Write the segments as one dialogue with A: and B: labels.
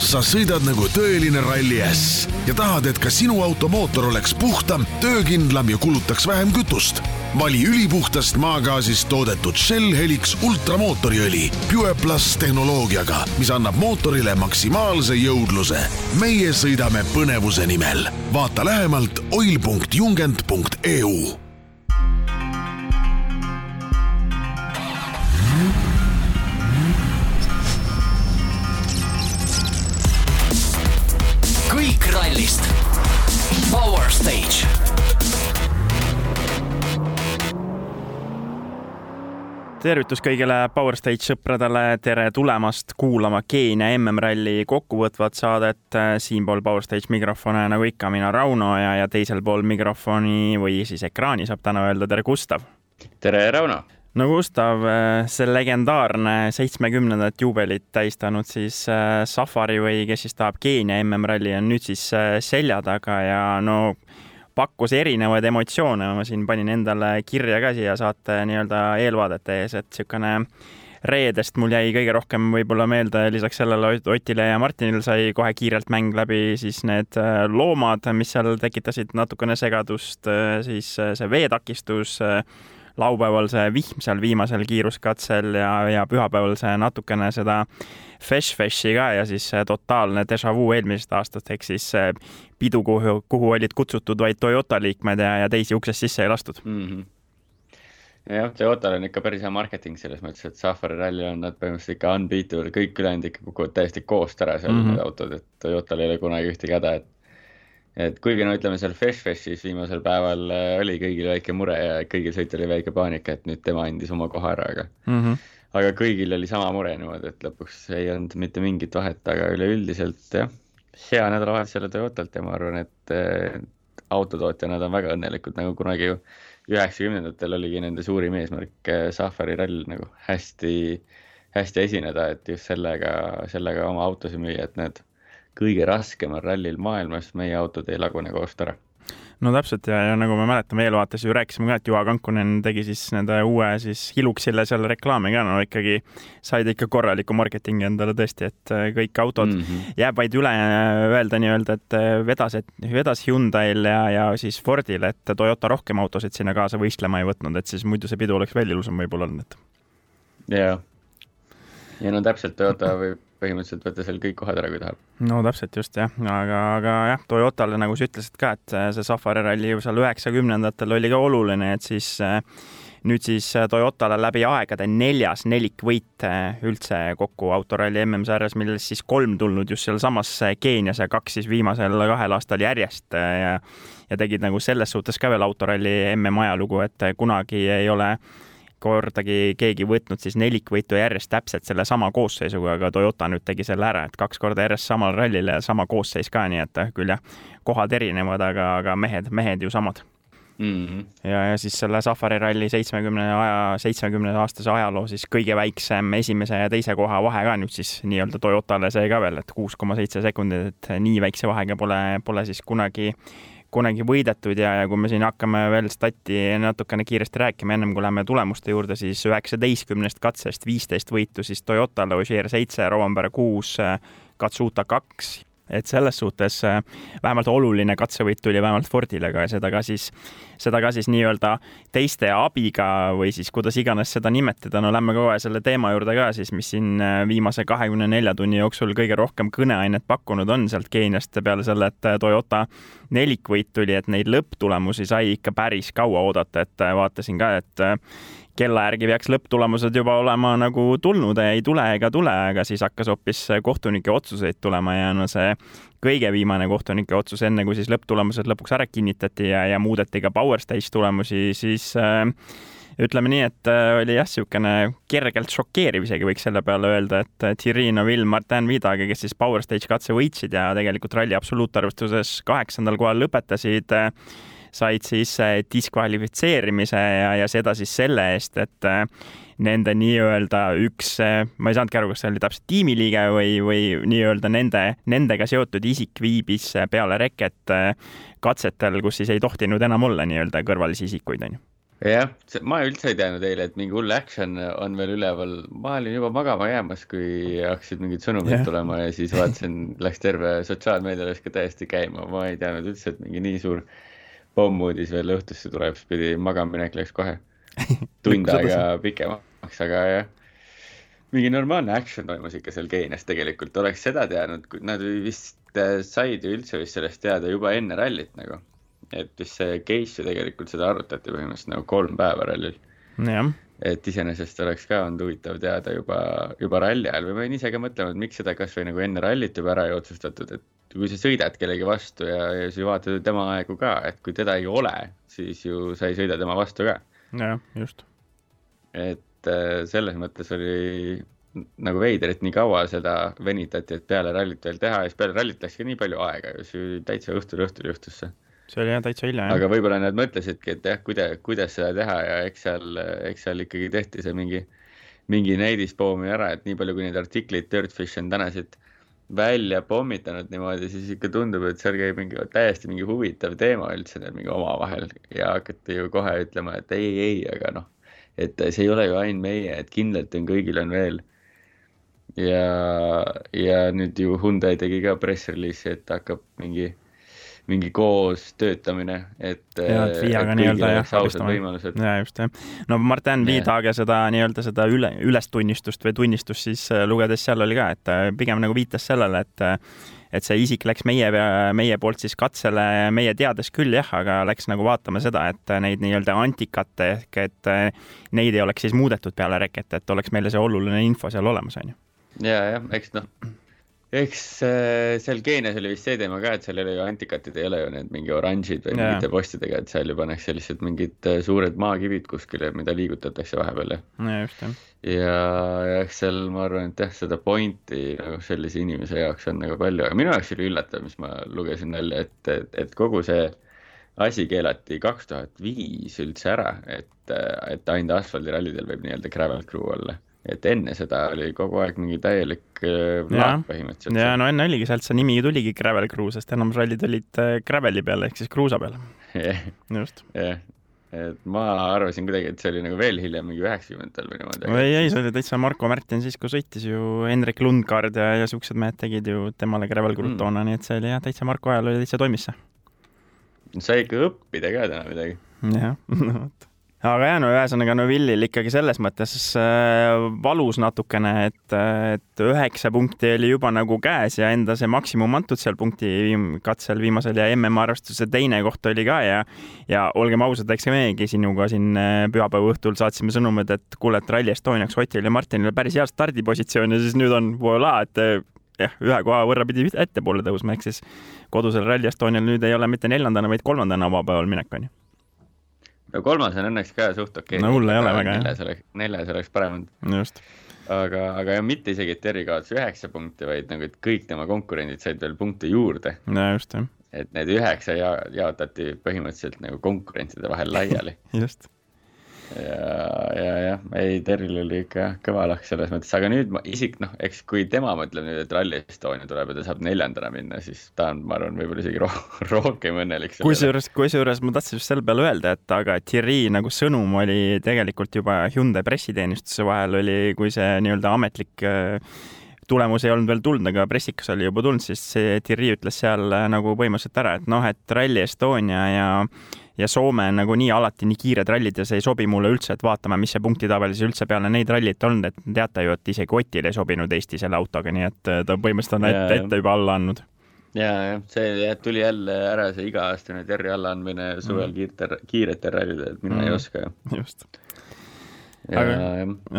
A: sa sõidad nagu tõeline ralli äss ja tahad, et ka sinu auto mootor oleks puhtam, töökindlam ja kulutaks vähem kütust. vali ülipuhtast maagaasist toodetud Shell Helix ultramootoriõli Pure Plus tehnoloogiaga, mis annab mootorile maksimaalse jõudluse. meie sõidame põnevuse nimel. vaata lähemalt oil.jungent.eu
B: rallist. Power Stage.
C: tervitus kõigile Power Stage sõpradele, tere tulemast kuulama Keenia MM-ralli kokkuvõtvat saadet. siinpool Power Stage mikrofone nagu ikka mina, Rauno ja, ja teisel pool mikrofoni või siis ekraani saab täna öelda tere, Gustav.
D: tere, Rauno
C: no Gustav, see legendaarne seitsmekümnendat juubelit tähistanud siis äh, Safari või kes siis tahab Keenia MM-ralli on nüüd siis äh, selja taga ja no pakkus erinevaid emotsioone, ma siin panin endale kirja ka siia saate nii-öelda eelvaadete ees, et niisugune reedest mul jäi kõige rohkem võib-olla meelde, lisaks sellele Otile ja Martinil sai kohe kiirelt mäng läbi, siis need äh, loomad, mis seal tekitasid natukene segadust, siis see veetakistus laupäeval see vihm seal viimasel kiiruskatsel ja, ja pühapäeval see natukene seda Fesh-Feshi ka ja siis totaalne déjà vu eelmisest aastast ehk siis pidu, kuhu, kuhu olid kutsutud vaid Toyota liikmed ja, ja teisi uksest sisse ei lastud
D: mm. -hmm jah, Toyotal on ikka päris hea marketing selles mõttes, et Safari ralli on nad põhimõtteliselt ikka unbeatable, kõik ülejäänud ikka kukuvad täiesti koost ära seal mm, -hmm. autod, et Toyotal ei ole kunagi ühtegi häda, et et kuigi no ütleme seal Fresh Feshis viimasel päeval äh, oli kõigil väike mure ja kõigil sõitjal oli väike paanika, et nüüd tema andis oma koha ära, aga mm, -hmm. aga kõigil oli sama mure niimoodi, et lõpuks ei olnud mitte mingit vahet, aga üleüldiselt jah, hea nädalavahetus jälle Toyotalt ja ma arvan, et autotootjana nad on väga õnnelikud, nagu kunagi ju üheksakümnendatel oligi nende suurim eesmärk äh, Safari rall nagu hästi, hästi esineda, et just sellega, sellega oma autosid müüa, et need kõige raskemal rallil maailmas meie autod ei lagune koost ära
C: no täpselt ja, ja nagu me mäletame, eelvaates ju rääkisime ka, et Juha Kankunen tegi siis nende uue siis Hiluxile seal reklaami ka, no ikkagi said ikka korraliku marketingi endale tõesti, et äh, kõik autod mm -hmm. jääb vaid üle öelda nii-öelda, et äh, vedas, et vedas Hyundai'l ja, ja siis Fordil, et Toyota rohkem autosid sinna kaasa võistlema ei võtnud, et siis muidu see pidu oleks veel ilusam võib-olla olnud, et.
D: jaa, ja no täpselt Toyota võib põhimõtteliselt võtta seal kõik kohad ära, kui tahab.
C: no täpselt just jah, aga, aga jah, Toyotale, nagu sa ütlesid ka, et see Safari ralli seal üheksakümnendatel oli ka oluline, et siis nüüd siis Toyotale läbi aegade neljas nelikvõit üldse kokku autoralli MM-sarjas, millest siis kolm tulnud just sealsamas Keenias ja kaks siis viimasel kahel aastal järjest ja ja tegid nagu selles suhtes ka veel autoralli MM ajalugu, et kunagi ei ole kordagi keegi võtnud siis nelikvõitu järjest täpselt sellesama koosseisuga, aga Toyota nüüd tegi selle ära, et kaks korda järjest samal rallil ja sama koosseis ka, nii et küll jah, kohad erinevad, aga, aga mehed, mehed ju samad mm. -hmm. ja, ja siis selle Safari ralli seitsmekümne aja, seitsmekümne aastase ajaloo siis kõige väiksem esimese ja teise koha vahe ka nüüd siis nii-öelda Toyotale see ka veel, et kuus koma seitse sekundit, et nii väikse vahega pole, pole siis kunagi kunagi võidetud ja, ja kui me siin hakkame veel stati natukene kiiresti rääkima, ennem kui läheme tulemuste juurde, siis üheksateistkümnest katsest viisteist võitu siis Toyotale, Ogier seitse, Rovanpera kuus, Katsuta kaks. Et selles suhtes äh, vähemalt oluline katsevõit tuli vähemalt Fordile ka ja seda ka siis, seda ka siis nii-öelda teiste abiga või siis kuidas iganes seda nimetada, no lähme kohe selle teema juurde ka siis, mis siin äh, viimase kahekümne nelja tunni jooksul kõige rohkem kõneainet pakkunud on sealt Keeniast peale selle, et äh, Toyota nelikvõit tuli, et neid lõpptulemusi sai ikka päris kaua oodata, et vaatasin ka, et kella järgi peaks lõpptulemused juba olema nagu tulnud, ei tule ega tule, aga siis hakkas hoopis kohtunike otsuseid tulema ja no see kõige viimane kohtunike otsus, enne kui siis lõpptulemused lõpuks ära kinnitati ja, ja muudeti ka Power Stage tulemusi, siis äh, ütleme nii, et äh, oli jah, niisugune kergelt šokeeriv isegi võiks selle peale öelda, et Thierry Neuville, Martin Vidaga, kes siis Power Stage katse võitsid ja tegelikult ralli absoluutarvestuses kaheksandal kohal lõpetasid äh,, said siis äh, diskvalifitseerimise ja, ja seda siis selle eest, et nende nii-öelda üks, äh, ma ei saanudki aru, kas see oli täpselt tiimiliige või, või nii-öelda nende, nendega seotud isik viibis peale reket katsetel, kus siis ei tohtinud enam olla nii-öelda kõrvalisi isikuid, onju
D: jah, ma üldse ei teadnud eile, et mingi hull action on veel üleval, ma olin juba magama jäämas, kui hakkasid mingid sõnumid yeah. tulema ja siis vaatasin, läks terve sotsiaalmeedia läks ka täiesti käima, ma ei teadnud üldse, et mingi nii suur pommuudis veel õhtusse tuleb, siis pidi magaminek läks kohe. Tund aega pikemaks, aga jah. mingi normaalne action toimus ikka seal Keenias tegelikult, oleks seda teadnud, nad vist äh, said ju üldse vist sellest teada juba enne rallit nagu et vist see case ju tegelikult seda arutati põhimõtteliselt nagu kolm päeva rallil. et iseenesest oleks ka olnud huvitav teada juba, juba ralli ajal või ma olin ise ka mõtlema, et miks seda kasvõi nagu enne rallit juba ära ei otsustatud, et kui sa sõidad kellegi vastu ja, ja sa vaatad tema aegu ka, et kui teda ei ole, siis ju sa ei sõida tema vastu ka.
C: jah, just.
D: et äh, selles mõttes oli nagu veider, et nii kaua seda venitati, et peale rallit veel teha ja siis peale rallit läks ka nii palju aega ju, see täitsa õhtul õhtul juhtus see
C: see oli jah täitsa hilja.
D: aga võib-olla nad mõtlesidki, et jah, kuida-, kuidas seda teha ja eks seal, eks seal ikkagi tehti see mingi, mingi näidispoomi ära, et nii palju, kui neid artikleid Dirtfish on tänasid välja pommitanud niimoodi, siis ikka tundub, et seal käib mingi täiesti mingi huvitav teema üldse neil mingi omavahel ja hakati ju kohe ütlema, et ei, ei, aga noh, et see ei ole ju ainult meie, et kindlalt on kõigil on veel. ja, ja nüüd ju Hyundai tegi ka press release'i, et hakkab mingi mingi koos töötamine, et.
C: ja, et Viaga nii-öelda jah,
D: abistama. ja
C: just jah. no Martin Viidage seda nii-öelda seda üle, ülestunnistust või tunnistust siis äh, lugedes seal oli ka, et äh, pigem nagu viitas sellele, et äh, et see isik läks meie, meie poolt siis katsele, meie teades küll jah, aga läks nagu vaatama seda, et neid nii-öelda antikate ehk et neid ei oleks siis muudetud peale reket, et oleks meile see oluline info seal olemas, on ju.
D: ja, jah, eks noh eks äh, seal Keenias oli vist see teema ka, et seal ei ole ju antikatid, ei ole ju need mingi oranžid või mingite postidega, et seal ju pannakse lihtsalt mingid äh, suured maakivid kuskile, mida liigutatakse vahepeal
C: ja. jah.
D: ja, ja eks seal ma arvan, et jah, seda pointi nagu sellise inimese jaoks on nagu palju, aga minu jaoks oli üllatav, mis ma lugesin välja, et, et, et kogu see asi keelati kaks tuhat viis üldse ära, et, et ainult asfaldirallidel võib nii-öelda gravel crew olla et enne seda oli kogu aeg mingi täielik äh, laak põhimõtteliselt.
C: ja no enne oligi, sealt see nimi tuligi Gravel Crew, sest enamus rallid olid äh, Graveli peal ehk siis kruusa peal
D: yeah..
C: just.
D: jah yeah., et ma arvasin kuidagi, et see oli nagu veel hiljem, mingi üheksakümnendatel või niimoodi.
C: ei, ei, see oli täitsa Marko Märtin siis, kui sõitis ju Hendrik Lundgaard ja, ja siuksed mehed tegid ju temale Gravel Crew'd mm. toona, nii et see oli jah, täitsa Marko ajal oli täitsa toimis see.
D: sai ikka õppida ka täna midagi.
C: jah, no vot aga jah, no ühesõnaga no Villil ikkagi selles mõttes äh, valus natukene, et, et üheksa punkti oli juba nagu käes ja enda see maksimum antud seal punkti viim, katsel viimasel ja MM-arvestuse teine koht oli ka ja ja olgem ausad, eks meiegi sinuga siin äh, pühapäeva õhtul saatsime sõnumid, et kuule, et Rally Estoniaks Otil ja Martinil päris hea stardipositsioon ja siis nüüd on voilà, et äh, jah, ühe koha võrra pidi ettepoole tõusma, ehk siis kodusel Rally Estonial nüüd ei ole mitte neljandana, vaid kolmandana vabapäeval minek on ju
D: no kolmas on õnneks ka suht okei
C: okay.. no hull ei ole väga
D: jah. neljas oleks, neljas oleks parem olnud.
C: just.
D: aga, aga jah, mitte isegi, et Terri kaotas üheksa punkti, vaid nagu, et kõik tema konkurendid said veel punkte juurde.
C: no just, jah.
D: et need üheksa ja jaotati põhimõtteliselt nagu konkurentide vahel laiali
C: just
D: ja, ja jah, ei, Terril oli ikka kõva lahk selles mõttes, aga nüüd ma isik, noh, eks kui tema mõtleb nüüd, et Rally Estonia tuleb ja ta saab neljandana minna, siis ta on, ma arvan, võib-olla isegi roh rohkem õnnelik.
C: kusjuures, kusjuures ma tahtsin just selle peale öelda, et aga Thierry nagu sõnum oli tegelikult juba Hyundai pressiteenistuse vahel oli, kui see nii-öelda ametlik äh, tulemus ei olnud veel tulnud, aga pressikas oli juba tulnud, siis Thierry ütles seal äh, nagu põhimõtteliselt ära, et noh, et Rally Estonia ja ja Soome on nagunii alati nii kiired rallid ja see ei sobi mulle üldse, et vaatame, mis see punktitabelis üldse peale neid rallit olnud, et teate ju, et isegi Otil ei sobinud Eesti selle autoga, nii et äh, ta põhimõtteliselt on ette, ette juba alla andnud
D: ja, jah, see tuli jälle ära, see iga-aastane Terri allaandmine suvel mm. kiirtel, kiiretel rallidel, et mina mm. ei oska.
C: just. aga,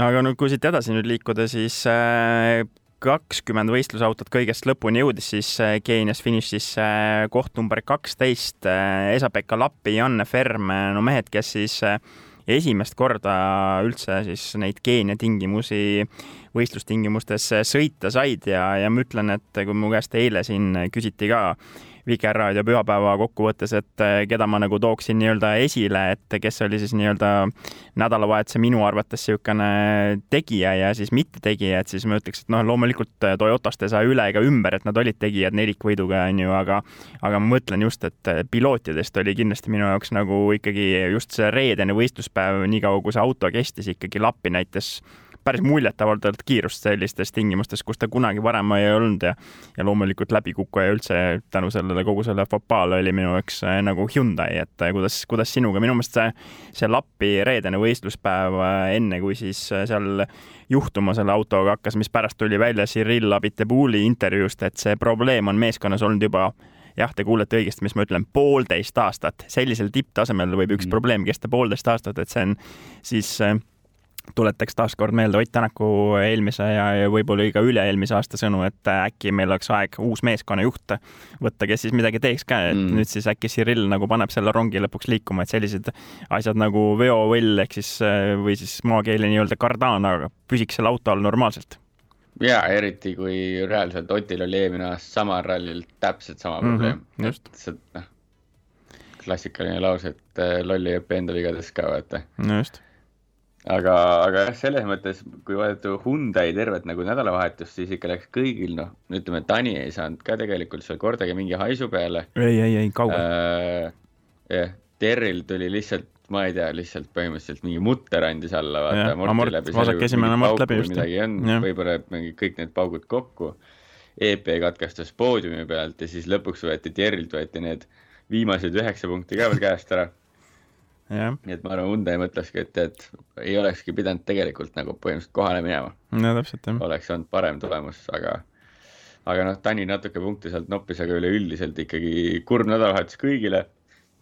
C: aga no kui siit edasi nüüd liikuda, siis äh, kakskümmend võistlusautot kõigest lõpuni jõudis, siis äh, Keenias finišis äh, koht number kaksteist äh, Esa-Pekka Lappi, Janne Ferm, no mehed, kes siis esimest korda üldse siis neid Keenia tingimusi võistlustingimustes sõita said ja, ja ma ütlen, et kui mu käest eile siin küsiti ka Vikerraadio pühapäeva kokkuvõttes, et äh, keda ma nagu tooksin nii-öelda esile, et kes oli siis nii-öelda nädalavahetuse minu arvates niisugune tegija ja siis mittetegija, et siis ma ütleks, et noh, loomulikult Toyotast ei saa üle ega ümber, et nad olid tegijad nelikvõiduga, on ju, aga aga ma mõtlen just, et pilootidest oli kindlasti minu jaoks nagu ikkagi just see reedene võistluspäev, niikaua kui see auto kestis, ikkagi Lappi näitas päris muljetavaldavalt kiirust sellistes tingimustes, kus ta kunagi varem ei olnud ja ja loomulikult läbikukkuja üldse tänu sellele kogu selle fopaale oli minu jaoks äh, nagu Hyundai, et äh, kuidas, kuidas sinuga, minu meelest see, see Lappi reedene võistluspäev äh, enne, kui siis seal juhtuma selle autoga hakkas, mis pärast tuli välja Cyril Abitebouli intervjuust, et see probleem on meeskonnas olnud juba jah, te kuulete õigesti, mis ma ütlen, poolteist aastat. sellisel tipptasemel võib üks mm. probleem kesta poolteist aastat, et see on siis tuletaks taaskord meelde Ott Tänaku eelmise ja, ja võib-olla ka üle-eelmise aasta sõnu, et äkki meil oleks aeg uus meeskonnajuht võtta, kes siis midagi teeks ka, et mm. nüüd siis äkki Cyril nagu paneb selle rongi lõpuks liikuma, et sellised asjad nagu veovõll ehk siis või siis maakeeli nii-öelda kardaan, aga püsiks selle auto all normaalselt.
D: ja eriti kui reaalselt Otil oli eelmine aasta samal rallil täpselt sama mhm, probleem mm. -hmm, just. noh, klassikaline lause, et äh, loll ei õpi enda vigadest ka, vaata.
C: no just
D: aga, aga jah, selles mõttes, kui vaadata Hyundai tervet nagu nädalavahetust, siis ikka läks kõigil, noh, ütleme, Tani ei saanud ka tegelikult seal kordagi mingi haisu peale.
C: ei, ei, ei, kaugel äh,.
D: jah, Terril tuli lihtsalt, ma ei tea, lihtsalt põhimõtteliselt mingi mutter andis alla, vaata.
C: vasak esimene mort läbi just.
D: midagi on, võib-olla mingi kõik need paugud kokku. EP katkestas poodiumi pealt ja siis lõpuks võeti Terrilt võeti need viimased üheksa punkti ka veel käest ära nii et ma arvan, Hyundai mõtleski, et, et ei olekski pidanud tegelikult nagu põhimõtteliselt kohale minema.
C: no täpselt, jah.
D: oleks olnud parem tulemus, aga, aga noh, Tani natuke punkte sealt noppis, aga üleüldiselt ikkagi kurb nädalavahetus kõigile,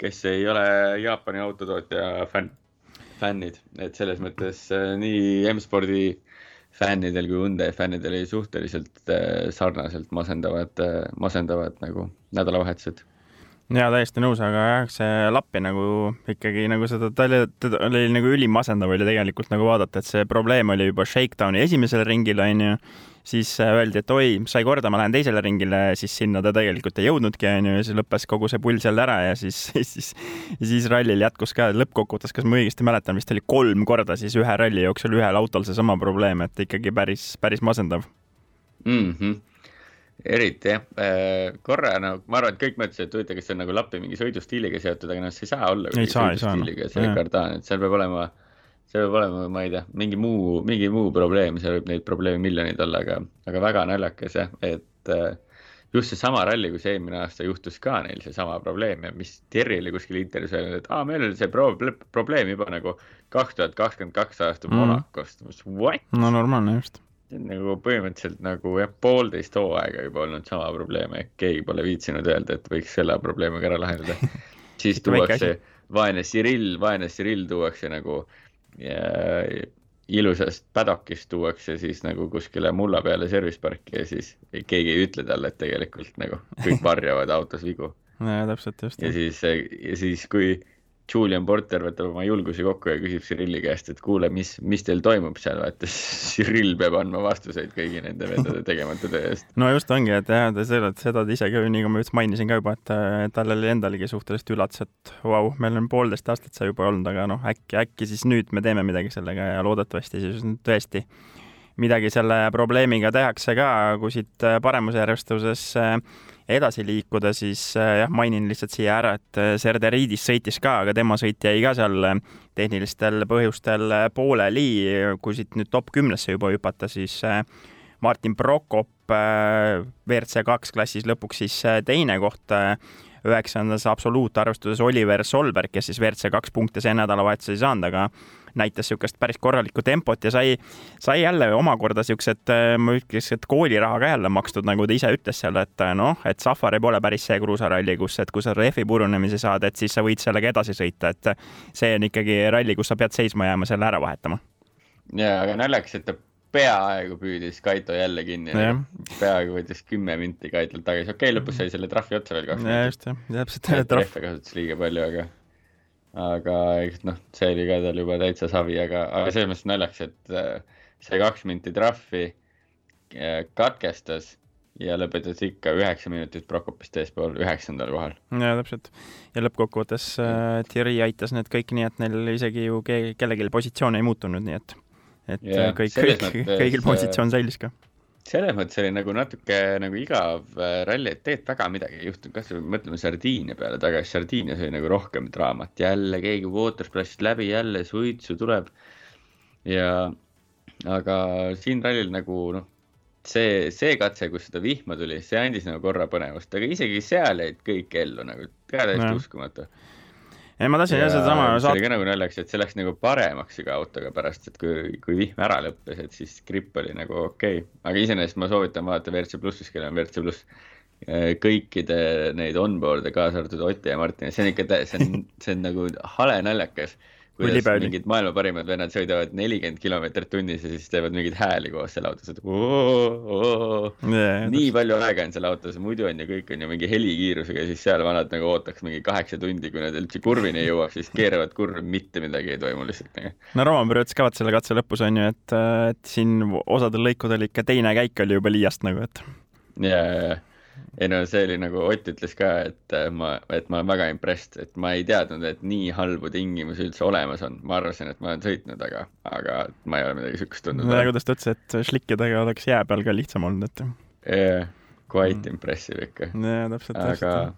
D: kes ei ole Jaapani autotootja fänn, fännid, et selles mõttes äh, nii M-spordi fännidel kui Hyundai fännidel oli suhteliselt äh, sarnaselt masendavad, äh, masendavad nagu nädalavahetused
C: jaa, täiesti nõus, aga jah, see Lappi nagu ikkagi nagu seda, ta oli, ta oli nagu ülim masendav oli tegelikult nagu vaadata, et see probleem oli juba Shakedowni esimesel ringil, onju, siis äh, öeldi, et oi, sai korda, ma lähen teisele ringile, siis sinna ta tegelikult ei jõudnudki, onju, ja siis lõppes kogu see pull seal ära ja siis, siis, siis rallil jätkus ka lõppkokkuvõttes, kas ma õigesti mäletan, vist oli kolm korda siis ühe ralli jooksul ühel autol seesama probleem, et ikkagi päris, päris masendav
D: mm. -hmm eriti jah, äh, korra no ma arvan, et kõik mõtlesid, et huvitav, kas see on nagu Lappi mingi sõidustiiliga seotud, aga noh, see ei saa olla
C: ei saa, sõidustiiliga,
D: see kardaan, et seal peab olema, see peab olema, ma ei tea, mingi muu, mingi muu probleem, seal võib neid probleeme miljoneid olla, aga, aga väga naljakas jah, et äh, just seesama ralli, kus eelmine aasta juhtus ka neil seesama probleem ja mis Terri oli kuskil intervjuus öelnud, et aa, meil oli see pro probleem juba nagu kaks tuhat kakskümmend kaks aasta mm. Monacost, what?
C: no normaalne just
D: nagu põhimõtteliselt nagu jah, poolteist hooaega juba olnud sama probleem, ehk keegi pole viitsinud öelda, et võiks selle probleemiga ära lahendada siis tuuakse vaene Cyril, vaene Cyril tuuakse nagu ja, ilusast paddock'ist tuuakse siis nagu kuskile mulla peale service parki ja siis keegi ei ütle talle, et tegelikult nagu kõik varjavad autos vigu.
C: ja täpselt just.
D: ja siis, ja siis, kui Julian Porter võtab oma julguse kokku ja küsib Cyrilli käest, et kuule, mis, mis teil toimub seal, vaata Cyril peab andma vastuseid kõigi nende vendade tegemata töö eest.
C: no just ongi, et jah, te seda, seda te ise ka, nii kui ma just mainisin ka juba, et tal oli endalegi suhteliselt üllatus, et vau wow,, meil on poolteist aastat see juba olnud, aga noh, äkki, äkki siis nüüd me teeme midagi sellega ja loodetavasti siis tõesti midagi selle probleemiga tehakse ka, kui siit paremusjärjestuses edasi liikuda, siis äh, jah, mainin lihtsalt siia ära, et äh, Serderiidis sõitis ka, aga tema sõit jäi ka seal äh, tehnilistel põhjustel pooleli. kui siit nüüd top kümnesse juba hüpata, siis Martin Prokop WRC kaks klassis lõpuks siis teine koht üheksandas absoluutarvestuses Oliver Solberg, kes siis WRC kaks punkte see nädalavahetus ei saanud, aga näitas niisugust päris korralikku tempot ja sai, sai jälle omakorda niisugused, äh, ma ütleks, et kooliraha ka jälle makstud, nagu ta ise ütles seal, et äh, noh, et Safari pole päris see kruusaralli, kus, et kui sa rehvi purunemise saad, et siis sa võid sellega edasi sõita, et see on ikkagi ralli, kus sa pead seisma jääma, selle ära vahetama.
D: ja, aga naljakas, et ta peaaegu püüdis Kaito jälle kinni yeah., peaaegu võttis kümme minti Kaitolt tagasi, okei okay,, lõpus sai selle trahvi otsa veel kaks
C: mintit. just, jah, täpselt.
D: trahve kasutas liiga palju, aga aga eks noh, see oli ka tal juba täitsa savi, aga, aga selles mõttes naljakas, et äh, see kaks minti trahvi äh, katkestas ja lõpetas ikka üheksa minutit Prokopist eespool, üheksandal kohal.
C: ja täpselt. ja lõppkokkuvõttes äh, Thierry aitas need kõik nii, et neil isegi ju ke kellelgi positsioon ei muutunud, nii et et ja, äh, kõik, kõik, kõigil positsioon säilis ka
D: selles mõttes oli nagu natuke nagu igav äh, ralli, et tegelikult väga midagi ei juhtunud, kasvõi mõtleme Sardiinia peale tagasi, Sardiinias oli nagu rohkem draamat, jälle keegi watersplash'ist läbi, jälle suitsu tuleb. ja, aga siin rallil nagu noh, see, see katse, kus seda vihma tuli, see andis nagu korra põnevust, aga isegi seal jäid kõik ellu nagu, täiesti uskumatu
C: ei, ma tahtsin jah sedasama
D: see oli ka nagu naljakas, et see läks nagu paremaks iga autoga pärast, et kui, kui vihm ära lõppes, et siis gripp oli nagu okei. Okay.. aga iseenesest ma soovitan vaadata WRC plussis, kellel on WRC pluss kõikide neid onboard'e, kaasa arvatud Oti ja Martin, see on ikka, see on, see on nagu hale naljakas kuidas mingid maailma parimad vennad sõidavad nelikümmend kilomeetrit tunnis ja siis teevad mingeid hääli koos selle autos, et oo, yeah, nii palju aega on seal autos, muidu on ju kõik on ju mingi helikiirusega siis seal vanad nagu ootaks mingi kaheksa tundi, kui nad üldse kurvini jõuaks, siis keeravad kurvi, mitte midagi ei toimu lihtsalt nagu.
C: no Roman ütles ka vaat selle katse lõpus on ju, et, et siin osadel lõikudel ikka teine käik oli juba liiast nagu, et.
D: ja, ja, ja ei no see oli nagu Ott ütles ka, et äh, ma, et ma olen väga impressed, et ma ei teadnud, et nii halbu tingimusi üldse olemas on. ma arvasin, et ma olen sõitnud, aga, aga ma ei ole midagi siukest tundnud.
C: no ja kuidas ta ütles, et slikkidega oleks jää peal ka lihtsam olnud, et.
D: jah, quite mm. impressive ikka.
C: jaa, täpselt,
D: täpselt.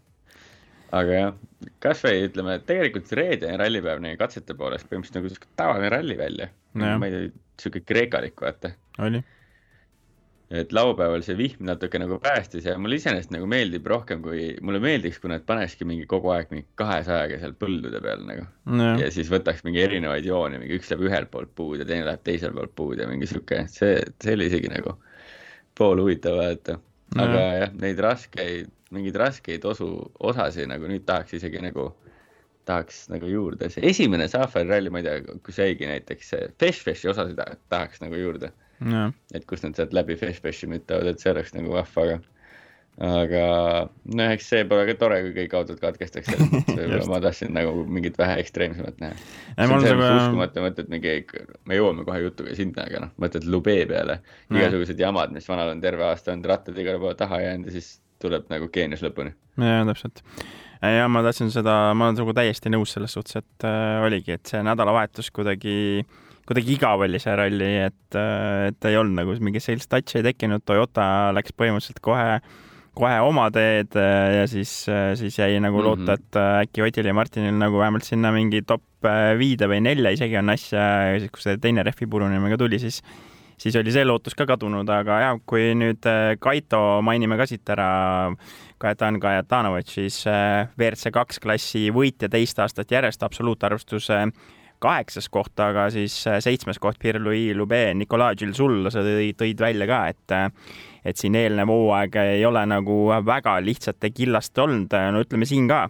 D: aga jah, kasvõi ütleme, et tegelikult reedene rallipäev nii katsete poolest põhimõtteliselt nagu siuke tavaline ralli välja. ma ei tea, siuke kreekalik, vaata.
C: oli
D: et laupäeval see vihm natuke nagu päästis ja mulle iseenesest nagu meeldib rohkem, kui, mulle meeldiks, kui nad panekski mingi kogu aeg mingi kahesajaga seal põldude peal nagu no.. ja siis võtaks mingi erinevaid jooni, mingi üks läheb ühelt poolt puud ja teine läheb teiselt poolt puud ja mingi sihuke, see, see oli isegi nagu pool huvitav vaadata. aga no. jah, neid raskeid, mingeid raskeid osu, osasid nagu nüüd tahaks isegi nagu tahaks nagu juurde, see esimene Safari ralli, ma ei tea, kus jäigi näiteks Fesh Feshi osasid tahaks nagu juurde et kus nad sealt läbi Feshbeshi müttavad, et see oleks nagu vahva, aga aga noh, eks see pole ka tore, kui kõik autod katkestaks, et võib-olla ma tahtsin nagu mingit vähe ekstreemsemat näha. see on selles mõttes uskumatu, mõtled mingi, me jõuame kohe jutuga sinna, aga noh, mõtled Lube peale, igasugused jamad, mis vanal on terve aasta olnud, rattad igale poole taha jäänud ja siis tuleb nagu geenius lõpuni.
C: jaa, täpselt. Ja ma tahtsin seda, ma olen sinuga täiesti nõus selles suhtes, et äh, oligi, et see nädalavahetus kuidagi äh, kuidagi igav oli see ralli, et, et ei olnud nagu mingit sellist touch'i ei tekkinud, Toyota läks põhimõtteliselt kohe, kohe oma teed ja siis, siis jäi nagu mm -hmm. loota, et äkki Otil ja Martinil nagu vähemalt sinna mingi top viide või nelja isegi on asja, siis kui see teine rehvi purunemine ka tuli, siis siis oli see lootus ka kadunud, aga jah, kui nüüd Kaito mainime ka siit ära, Kajetan Kajetanovitš, siis WRC kaks klassi võitja teist aastat järjest absoluutarvustuse kaheksas koht, aga siis äh, seitsmes koht Pierre-Louis Lube, Nicolas Gilles-Sul, sa tõid, välja ka, et äh, et siin eelnev hooaeg ei ole nagu väga lihtsate killaste olnud, no ütleme siin ka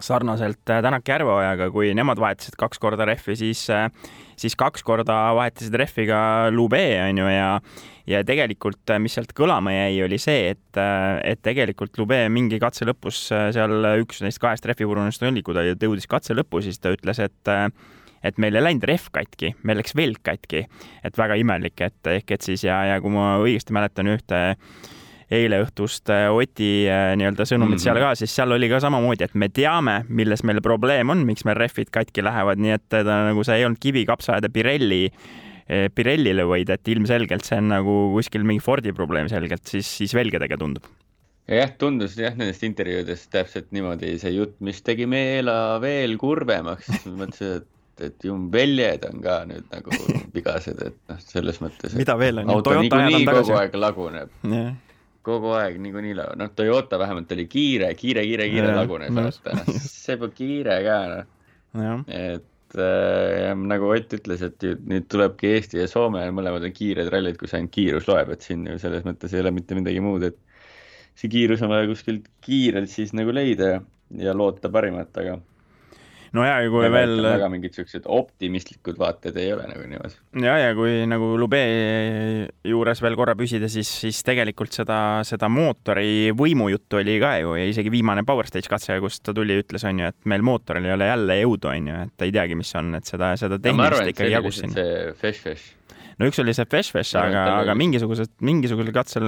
C: sarnaselt äh, Tänak Järveojaga, kui nemad vahetasid kaks korda rehvi, siis, siis kaks korda vahetasid rehvi ka Lube, on ju, ja ja tegelikult, mis sealt kõlama jäi, oli see, et, et tegelikult Lube mingi katse lõpus seal üks neist kahest rehvipurunust oli, kui ta jõudis katse lõppu, siis ta ütles, et et meil ei läinud rehv katki, meil läks velk katki. et väga imelik, et ehk et siis ja, ja kui ma õigesti mäletan ühte eile õhtust äh, Oti äh, nii-öelda sõnumit mm -hmm. seal ka, siis seal oli ka samamoodi, et me teame, milles meil probleem on, miks meil rehvid katki lähevad, nii et ta nagu see ei olnud kivi, kapsaaeda Pirelli äh, Pirellile, vaid et ilmselgelt see on nagu kuskil mingi Fordi probleem selgelt, siis, siis velgedega tundub
D: jah, tundus jah nendest intervjuudest täpselt niimoodi see jutt, mis tegi meela veel kurvemaks mõtlesin, et et jumbeljed on ka nüüd nagu vigased, et noh, selles mõttes.
C: mida veel on?
D: auto niikuinii kogu aeg laguneb yeah.. kogu aeg niikuinii laguneb, noh, Toyota vähemalt oli kiire, kiire, kiire, kiire yeah. lagunes, vaata, noh, see pole kiire ka, noh. et äh, nagu Ott ütles, et nüüd tulebki Eesti ja Soome mõlemad on kiired rallid, kus ainult kiirus loeb, et siin ju selles mõttes ei ole mitte midagi muud, et see kiirus on vaja kuskilt kiirelt siis nagu leida ja, ja loota parimat, aga
C: no ja, ja kui ja veel.
D: väga mingid siuksed optimistlikud vaated ei ole nagu niimoodi.
C: ja, ja kui nagu Lube juures veel korra püsida, siis, siis tegelikult seda, seda mootori võimujuttu oli ka ju ja isegi viimane Power Stage katse, kus ta tuli, ütles, on ju, et meil mootoril ei ole jälle jõudu, on ju, et ei teagi, mis on, et seda, seda tehnilist ikkagi jagus siin.
D: see Fesh Fesh
C: no üks oli see Fesh-Fesh,
D: Ja,
C: aga aga mingisugused, mingisugusel katsel,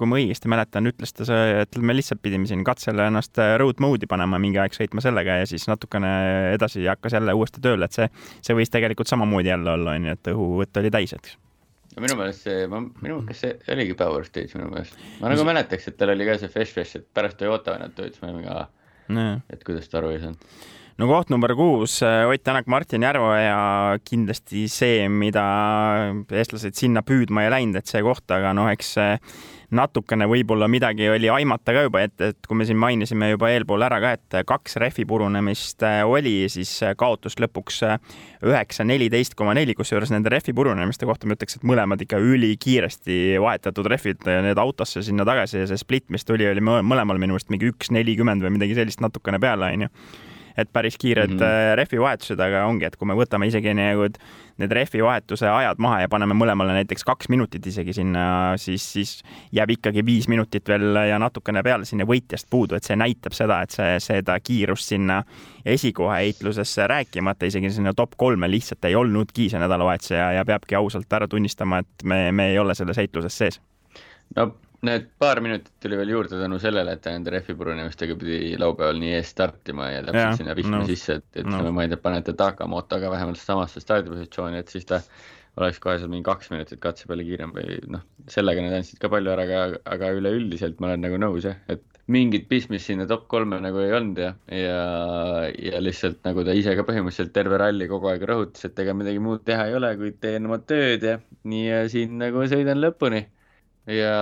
C: kui ma õigesti mäletan, ütles ta see, et me lihtsalt pidime siin katsele ennast äh, road mode'i panema mingi aeg sõitma sellega ja siis natukene edasi hakkas jälle uuesti tööle, et see, see võis tegelikult samamoodi jälle olla, onju, et õhuvõtt oli täis, eks.
D: minu meelest see, ma, minu, kas see oligi Power Stage minu meelest? ma nagu mäletaks, et tal oli ka see Fesh Fesh, et pärast Toyota tulid, siis me olime ka, et kuidas ta aru ei saanud.
C: No koht number kuus, Ott Tänak, Martin Järveoja, kindlasti see, mida eestlased sinna püüdma ei läinud, et see koht, aga noh, eks see natukene võib-olla midagi oli aimata ka juba, et, et kui me siin mainisime juba eelpool ära ka, et kaks rehvi purunemist äh, oli, siis kaotus lõpuks äh, üheksa, neliteist koma neli, kusjuures nende rehvi purunemiste kohta ma ütleks, et mõlemad ikka ülikiiresti vahetatud rehvid, need autosse sinna tagasi ja see split, mis tuli, oli mõ- mõlemal minu arust mingi üks nelikümmend või midagi sellist natukene peale, onju et päris kiired mm. -hmm. rehvivahetused, aga ongi, et kui me võtame isegi nagu need rehvivahetuse ajad maha ja paneme mõlemale näiteks kaks minutit isegi sinna, siis, siis jääb ikkagi viis minutit veel ja natukene peale sinna võitjast puudu, et see näitab seda, et see, seda kiirust sinna esikoha heitlusesse rääkimata isegi sinna top kolme lihtsalt ei olnudki see nädalavahetus ja, ja peabki ausalt ära tunnistama, et me, me ei ole selles heitluses sees.
D: no need paar minutit tuli veel juurde tänu sellele, et ta nende rehvi purunemistega pidi laupäeval nii ees startima ja täpselt
C: Jah,
D: sinna vihma
C: nõus.
D: sisse, et, et no. ma ei tea, panete Takamotoga vähemalt samasse stardipositsiooni, et siis ta oleks kohe seal mingi kaks minutit katse peale kiirem või noh, sellega nad andsid ka palju ära, aga, aga üleüldiselt ma olen nagu nõus jah, et mingit pistmist sinna top kolme nagu ei olnud ja, ja, ja lihtsalt nagu ta ise ka põhimõtteliselt terve ralli kogu aeg rõhutas, et ega midagi muud teha ei ole, kui teen oma tööd ja nii ja siin nagu sõidan lõpuni ja,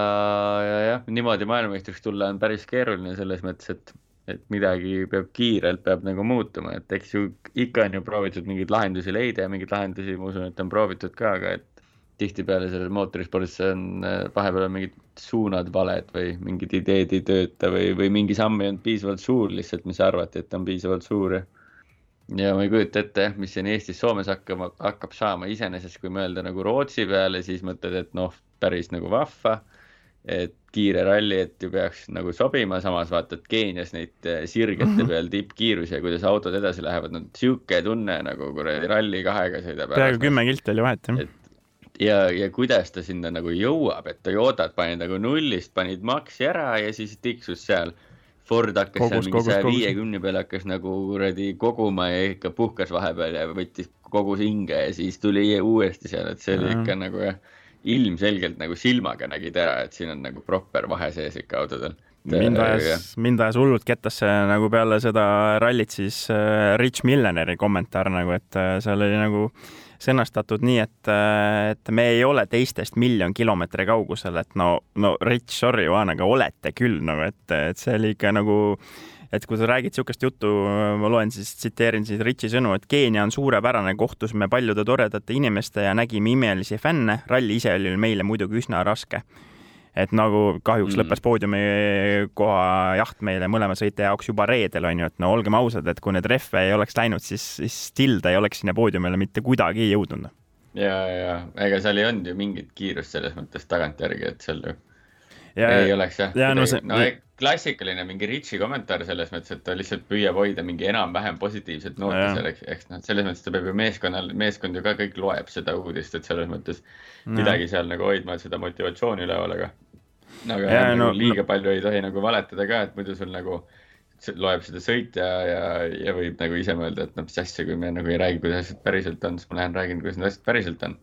D: ja jah, niimoodi maailmameistriks tulla on päris keeruline selles mõttes, et, et midagi peab kiirelt, peab nagu muutuma, et eks ju ikka on ju proovitud mingeid lahendusi leida ja mingeid lahendusi, ma usun, et on proovitud ka, aga et tihtipeale selles mootorispordis on äh, vahepeal on mingid suunad valed või mingid ideed ei tööta või, või mingi samm ei olnud piisavalt suur lihtsalt, mis arvati, et on piisavalt suur ja ja ma ei kujuta ette jah, mis siin Eestis-Soomes hakkama, hakkab saama, iseenesest kui mõelda nagu Rootsi peale, siis mõtled, et noh, päris nagu vahva. et kiire ralli, et ju peaks nagu sobima, samas vaatad Keenias neid eh, sirgete peal tippkiirusi ja kuidas autod edasi lähevad, no sihuke tunne nagu kuradi Rally kahega sõidab.
C: peaaegu kümme kilti oli vahet, jah.
D: Et- ja, ja kuidas ta sinna nagu jõuab, et Toyotad panid nagu nullist, panid maksi ära ja siis tiksus seal. Ford hakkas
C: Kogus,
D: seal mingi saja viiekümne peale hakkas nagu kuradi koguma ja ikka puhkas vahepeal ja võttis kogus hinge ja siis tuli uuesti seal, et see oli ikka nagu jah, ilmselgelt nagu silmaga nägid ära, et siin on nagu proper vahe sees ikka autodel.
C: mind ajas, mind ajas hullult kettasse nagu peale seda rallit siis äh, Rich Milleneri kommentaar nagu, et äh, seal oli nagu sõnastatud nii, et, et me ei ole teistest miljon kilomeetri kaugusel, et no, no Rich, sorry, Juhan, aga olete küll nagu, et, et see oli ikka nagu et kui sa räägid niisugust juttu, ma loen siis, tsiteerin siis Richi sõnu, et Keenia on suurepärane, kohtusime paljude toredate inimeste ja nägime imelisi fänne, ralli ise oli meile muidugi üsna raske et nagu kahjuks
D: Mm.
C: lõppes poodiumi koha jaht meile mõlema sõitja jaoks juba reedel onju, et no olgem ausad, et kui need rehve ei oleks läinud, siis, siis still ta ei oleks sinna poodiumile mitte kuidagi jõudnud.
D: ja, ja ega seal ei olnud ju mingit kiirust selles mõttes tagantjärgi, et seal ju
C: ja
D: ei oleks jah.
C: ja no
D: no,
C: see-
D: no e- klassikaline mingi Richi kommentaar selles mõttes, et ta lihtsalt püüab hoida mingi enam-vähem positiivset nooti
C: Jah.
D: seal, eks, eks noh, selles mõttes ta peab ju meeskonnal, meeskond ju ka kõik loeb seda uudist, et selles mõttes
C: Jah.
D: midagi seal nagu hoidma seda motivatsiooni üleval, aga. aga
C: Ja, no-
D: nagu liiga palju ei tohi nagu valetada ka, et muidu sul nagu loeb seda sõitja ja, ja võib nagu ise mõelda, et noh, mis asja, kui me nagu ei räägi, kuidas asjad päriselt on, siis ma lähen räägin, kuidas need asjad päriselt on.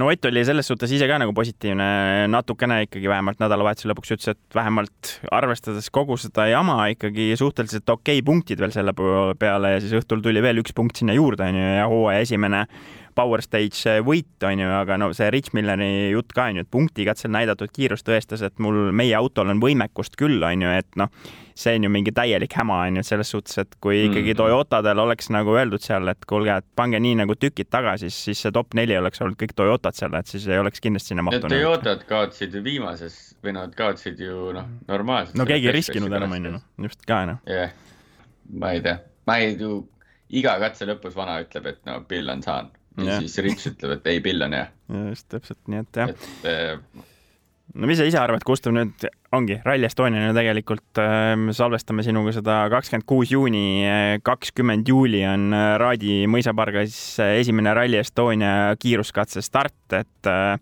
C: No Ott oli selles suhtes ise ka nagu positiivne, natukene ikkagi vähemalt nädalavahetuse lõpuks ütles, et vähemalt arvestades kogu seda jama ikkagi suhteliselt okei okay punktid veel selle peale ja siis õhtul tuli veel üks punkt sinna juurde onju ja hooaja esimene Power Stage võit onju, aga no see Rich Milleri jutt ka onju, et punktikatsel näidatud kiirus tõestas, et mul, meie autol on võimekust küll onju, et noh, see on ju mingi täielik häma onju, et selles suhtes, et kui ikkagi
D: Mhm.
C: Toyotadel oleks nagu öeldud seal, et kuulge, et pange nii nagu tükid tagasi, siis see top neli oleks olnud kõik Toyotad seal, et siis ei oleks kindlasti sinna mahtunud.
D: Toyotad kaotasid ju viimases või nad kaotasid ju noh, normaalselt.
C: no keegi ei riskinud enam onju, noh, just ka noh.
D: jah, ma ei tea, ma ei ju, iga katse lõpus vana ütleb, et no Bill on saanud ja
C: Jah.
D: siis Rich ütleb, et ei, Bill on hea,
C: just täpselt nii, et jah,
D: et eh,
C: no mis sa ise arvad, Gustav, nüüd ongi Rally Estoniani tegelikult äh, salvestame sinuga seda kakskümmend kuus juuni, kakskümmend juuli on äh, Raadi mõisapargas äh, esimene Rally Estonia kiiruskatse start, et äh,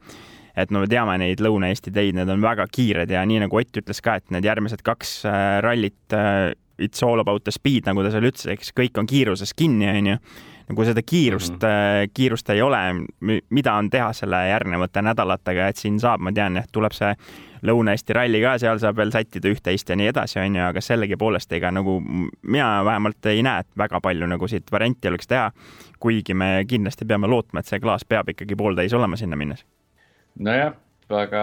C: et no me teame neid Lõuna-Eesti teid, need on väga kiired ja nii nagu Ott ütles ka, et need järgmised kaks äh, rallit äh, it's all about the speed, nagu ta seal ütles, eks kõik on kiiruses kinni, onju kui seda kiirust mm, -hmm. kiirust ei ole, mida on teha selle järgnevate nädalatega, et siin saab, ma tean, et tuleb see Lõuna-Eesti ralli ka, seal saab veel sättida üht-teist ja nii edasi, onju, aga sellegipoolest ega nagu mina vähemalt ei näe, et väga palju nagu siit varianti oleks teha. kuigi me kindlasti peame lootma, et see klaas peab ikkagi pooltäis olema sinna minnes.
D: nojah aga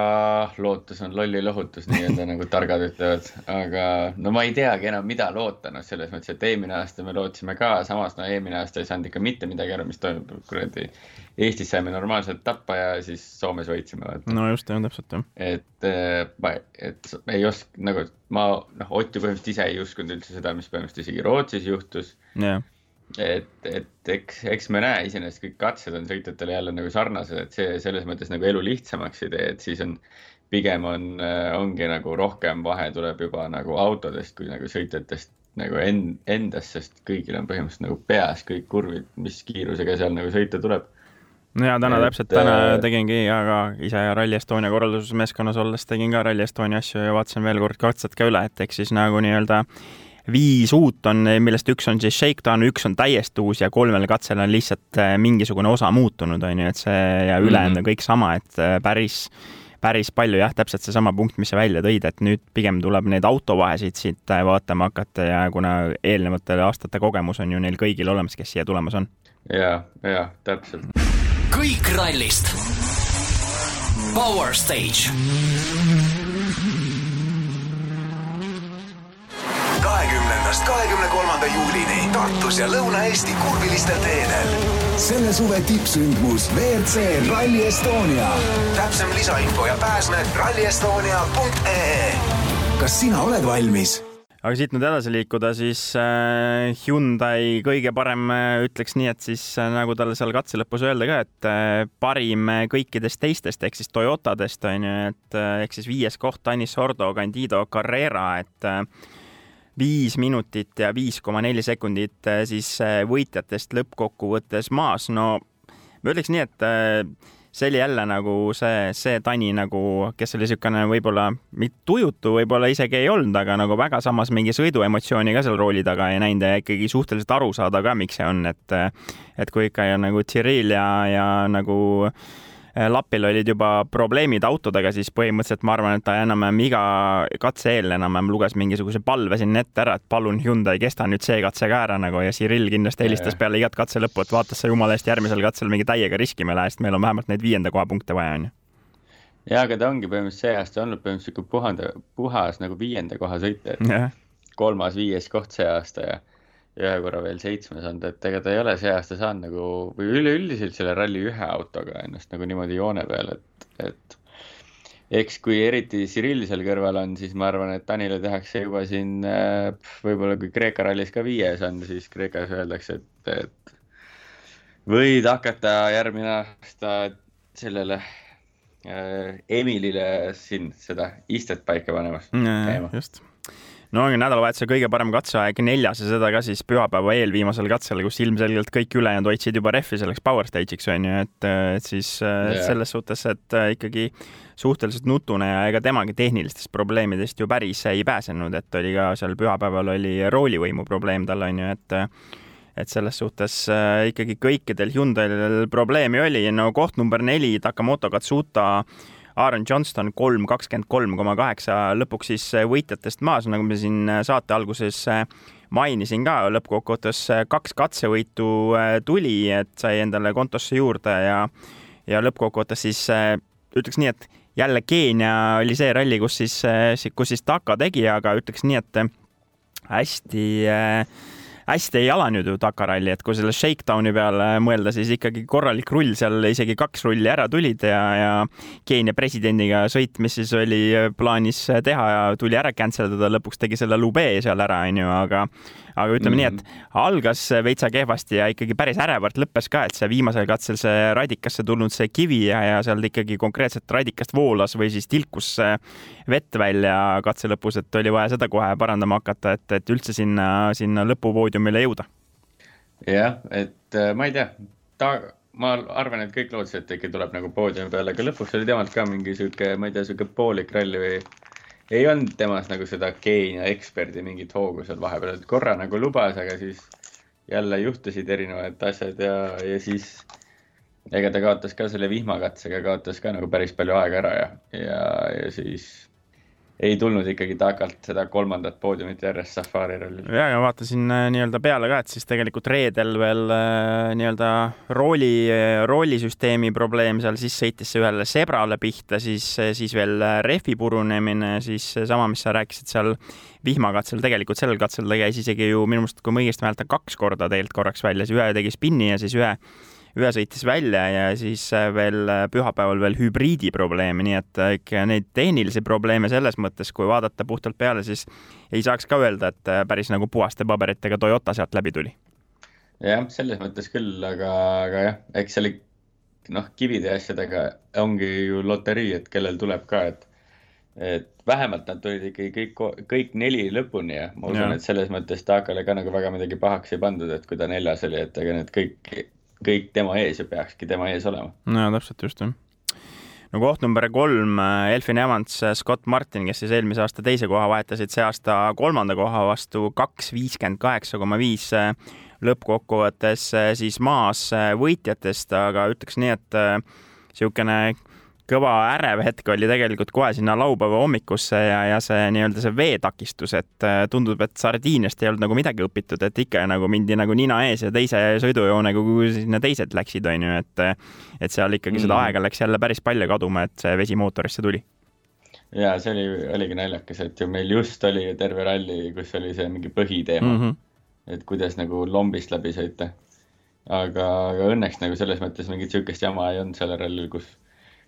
D: lootus on lolli lohutus, nii-öelda nagu targad ütlevad, aga no ma ei teagi enam, mida loota, noh, selles mõttes, et eelmine aasta me lootsime ka, samas no eelmine aasta ei saanud ikka mitte midagi aru, mis toimub, kuradi. Eestis saime normaalselt tappa ja siis Soomes võitsime.
C: no just, jah, täpselt jah.
D: et eh, ma, et ei oska nagu ma noh, Ott ju põhimõtteliselt ise ei uskunud üldse seda, mis põhimõtteliselt isegi Rootsis juhtus.
C: jah
D: et, et eks, eks me näe, iseenesest kõik katsed on sõitjatele jälle nagu sarnased, et see selles mõttes nagu elu lihtsamaks ei tee, et siis on, pigem on, ongi nagu rohkem vahe tuleb juba nagu autodest kui nagu sõitjatest nagu end, endast, sest kõigil on põhimõtteliselt nagu peas kõik kurvid, mis kiirusega seal nagu sõita tuleb.
C: no ja täna et, täpselt, täna äh, tegingi ja ka ise Rally Estonia korraldusmeeskonnas olles tegin ka Rally Estonia asju ja vaatasin veel kord katsed ka üle, et eks siis nagu nii-öelda äh, viis uut on, millest üks on siis Shakedown, üks on täiesti uus ja kolmel katsel on lihtsalt äh, mingisugune osa muutunud, on ju, et see ja ülejäänud on mhm. kõik sama, et äh, päris päris palju jah, täpselt seesama punkt, mis sa välja tõid, et nüüd pigem tuleb neid autovahesid siit äh, vaatama hakata ja kuna eelnevate aastate kogemus on ju neil kõigil olemas, kes siia tulemas on.
D: ja, ja täpselt.
B: kõik rallist. Power Stage
E: kahekümnendast kahekümne kolmanda juulini Tartus ja Lõuna-Eesti kurvilistel teedel. selle suve tippsündmus WRC Rally Estonia. täpsem lisainfo ja pääsmed rallyestonia.ee. kas sina oled valmis?
C: aga siit nüüd edasi liikuda, siis äh, Hyundai kõige parem, äh, ütleks nii, et siis äh, nagu talle seal katse lõpus öelda ka, et parim kõikidest teistest ehk siis Toyotadest on ju, et ehk siis viies koht Tanis Sordo, Candido Carrera, et viis minutit ja viis koma neli sekundit äh, siis äh, võitjatest lõppkokkuvõttes maas. no ma ütleks nii, et äh, see oli jälle nagu see, see Tani nagu, kes oli niisugune võib-olla tujutu, võib-olla isegi ei olnud, aga nagu väga samas mingi sõiduemotsiooni ka seal rooli taga ei näinud ja ikkagi suhteliselt aru saada ka, miks see on, et et kui ikka ja nagu Cyril ja, ja nagu Äh, Lapil olid juba probleemid autodega, siis põhimõtteliselt ma arvan, et ta enam-vähem iga katse eel enam-vähem luges mingisuguse palve sinna ette ära, et palun Hyundai, kesta nüüd see katse ka ära nagu ja Cyril kindlasti helistas peale igat katse lõppu, et vaata sa jumala eest järgmisel katsel mingi täiega riskima ei lähe, sest meil on vähemalt neid viienda koha punkte vaja, onju
D: ja, aga ta ongi põhimõtteliselt see aasta olnud põhimõtteliselt sihuke puhanda, puhas nagu viienda koha sõitja, yeah. kolmas, viies koht see aasta ja ühe korra veel seitsmes olnud, et ega ta ei ole see aasta saanud nagu või üleüldiselt selle ralli ühe autoga ennast nagu niimoodi joone peal, et, et eks kui eriti Cyril seal kõrval on, siis ma arvan, et Tanile tehakse juba siin äh, võib-olla kui Kreeka rallis ka viies on, siis Kreekas öeldakse, et, et võid hakata järgmine aasta sellele äh, Emilile siin seda istet paika panemas.
C: just no ongi nädalavahetuse kõige parem katseaeg neljas ja seda ka siis pühapäeva eelviimasel katsel, kus ilmselgelt kõik ülejäänud hoidsid juba rehvi selleks power stage'iks onju, et, et siis yeah. selles suhtes, et äh, ikkagi suhteliselt nutune ja ega temagi tehnilistest probleemidest ju päris ei pääsenud, et oli ka seal pühapäeval oli roolivõimu probleem tal onju, et et selles suhtes äh, ikkagi kõikidel Hyundai'l probleemi oli, no koht number neli, Takamoto Katsuta äh, Aaron Johnston kolm, kakskümmend kolm koma kaheksa, lõpuks siis äh, võitjatest maas, nagu me siin äh, saate alguses äh, mainisin ka, lõppkokkuvõttes kaks katsevõitu tuli, et sai endale kontosse juurde ja, ja lõppkokkuvõttes siis ütleks nii, et jälle Keenia oli see ralli, kus siis, kus siis Taka tegi, aga ütleks nii, et hästi äh, hästi ei alanud ju Dakar ralli, et kui selle shakedowni peale mõelda, siis ikkagi korralik rull seal, isegi kaks rulli ära tulid ja, ja Keenia presidendiga sõit, mis siis oli plaanis teha ja tuli ära cancel dada, lõpuks tegi selle Lube seal ära, onju, aga aga ütleme mm -hmm. nii, et mhm. algas veitsa kehvasti ja ikkagi päris ärevalt lõppes ka, et see viimasel katsel see radikasse tulnud see kivi ja, ja seal ikkagi konkreetselt radikast voolas või siis tilkus vett välja katse lõpus, et oli vaja seda kohe parandama hakata, et, et üldse sinna, sinna lõpupoodiumile jõuda.
D: jah, et äh, ma ei tea, ta, ma arvan, et kõik lootsid, et ikka tuleb nagu poodiumi peale, aga lõpuks oli temalt ka mingi sihuke, ma ei tea, sihuke poolik ralli või ei olnud temas nagu seda Keenia eksperdi mingit hoogu seal vahepeal, et korra nagu lubas, aga siis jälle juhtusid erinevad asjad ja, ja siis ega ta kaotas ka selle vihmakatsega, kaotas ka nagu päris palju aega ära ja, ja, ja siis ei tulnud ikkagi takalt seda kolmandat poodiumit järjest Safari rallil.
C: ja, ja vaatasin äh, nii-öelda peale ka, et siis tegelikult reedel veel äh, nii-öelda rooli, roolisüsteemi probleem seal, siis sõitis see ühele sebrale pihta, siis, siis veel rehvi purunemine, siis sama, mis sa rääkisid seal vihmakatsel, tegelikult sellel katsel ta käis isegi ju minu meelest, kui ma õigesti mäletan, kaks korda tegelikult korraks väljas, ühe tegi spinni ja siis ühe ühe sõitis välja ja siis äh, veel äh, pühapäeval veel hübriidi probleeme, nii et äh, ikka neid tehnilisi probleeme selles mõttes, kui vaadata puhtalt peale, siis ei saaks ka öelda, et päris nagu puhaste paberitega Toyota sealt läbi tuli.
D: jah, selles mõttes küll, aga, aga jah, eks seal noh, kivide ja asjadega ongi ju loterii, et kellel tuleb ka, et et vähemalt nad tulid ikkagi kõik, kõik neli lõpuni ja ma usun, et selles mõttes Takale ka nagu väga midagi pahaks ei pandud, et kui ta neljas oli, et ega need kõik kõik tema ees ja peakski tema ees olema.
C: no täpselt just jah no koht number kolm, äh, Elfin Evans, äh, Scott Martin, kes siis eelmise aasta teise koha vahetasid see aasta kolmanda koha vastu kaks viiskümmend kaheksa koma viis äh, lõppkokkuvõttes siis maas võitjatest, aga ütleks nii, et niisugune kõva ärev hetk oli tegelikult kohe sinna laupäeva hommikusse ja, ja see nii-öelda see veetakistus, et äh, tundub, et Sardiiniast ei olnud nagu midagi õpitud, et ikka nagu mindi nagu nina ees ja teise sõidujoonega, kui sinna teised läksid, onju, et et seal ikkagi mm. seda aega läks jälle päris palju kaduma, et see vesi mootorisse tuli
D: ja see oli, oligi naljakas, et ju meil just oli terve ralli, kus oli see mingi põhiteema mm. -hmm. et kuidas nagu lombist läbi sõita. aga, aga õnneks nagu selles mõttes mingit sihukest jama ei olnud sellel rallil, kus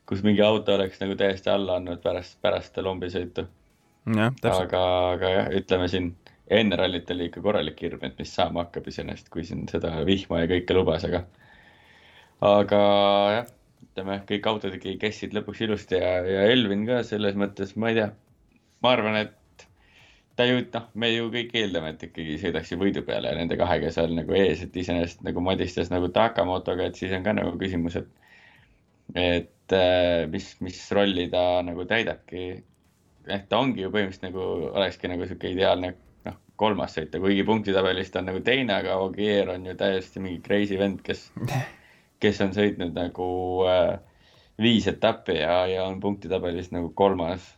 D: kus mingi auto oleks nagu täiesti alla andnud pärast, pärast lombisõitu. aga, aga jah, ütleme siin enne rallit oli ikka korralik hirm, et mis saama hakkab iseenesest, kui siin seda vihma ja kõike lubas, aga, aga jah, ütleme kõik autod ikkagi kestsid lõpuks ilusti ja, ja Elvin ka selles mõttes, ma ei tea, ma arvan, et ta ju, noh, me ju kõik eeldame, et ikkagi sõidaks ju võidu peale ja nende kahega seal nagu ees, et iseenesest nagu madistas nagu Takamotoga, et siis on ka nagu küsimus, et et äh, mis, mis rolli ta nagu täidabki. ehk ta ongi ju põhimõtteliselt nagu, olekski nagu sihuke ideaalne noh, kolmas sõita, kuigi punktitabelis ta on nagu teine, aga Ogier on ju täiesti mingi crazy vend, kes, kes on sõitnud nagu äh, viis etappi ja, ja on punktitabelis nagu kolmas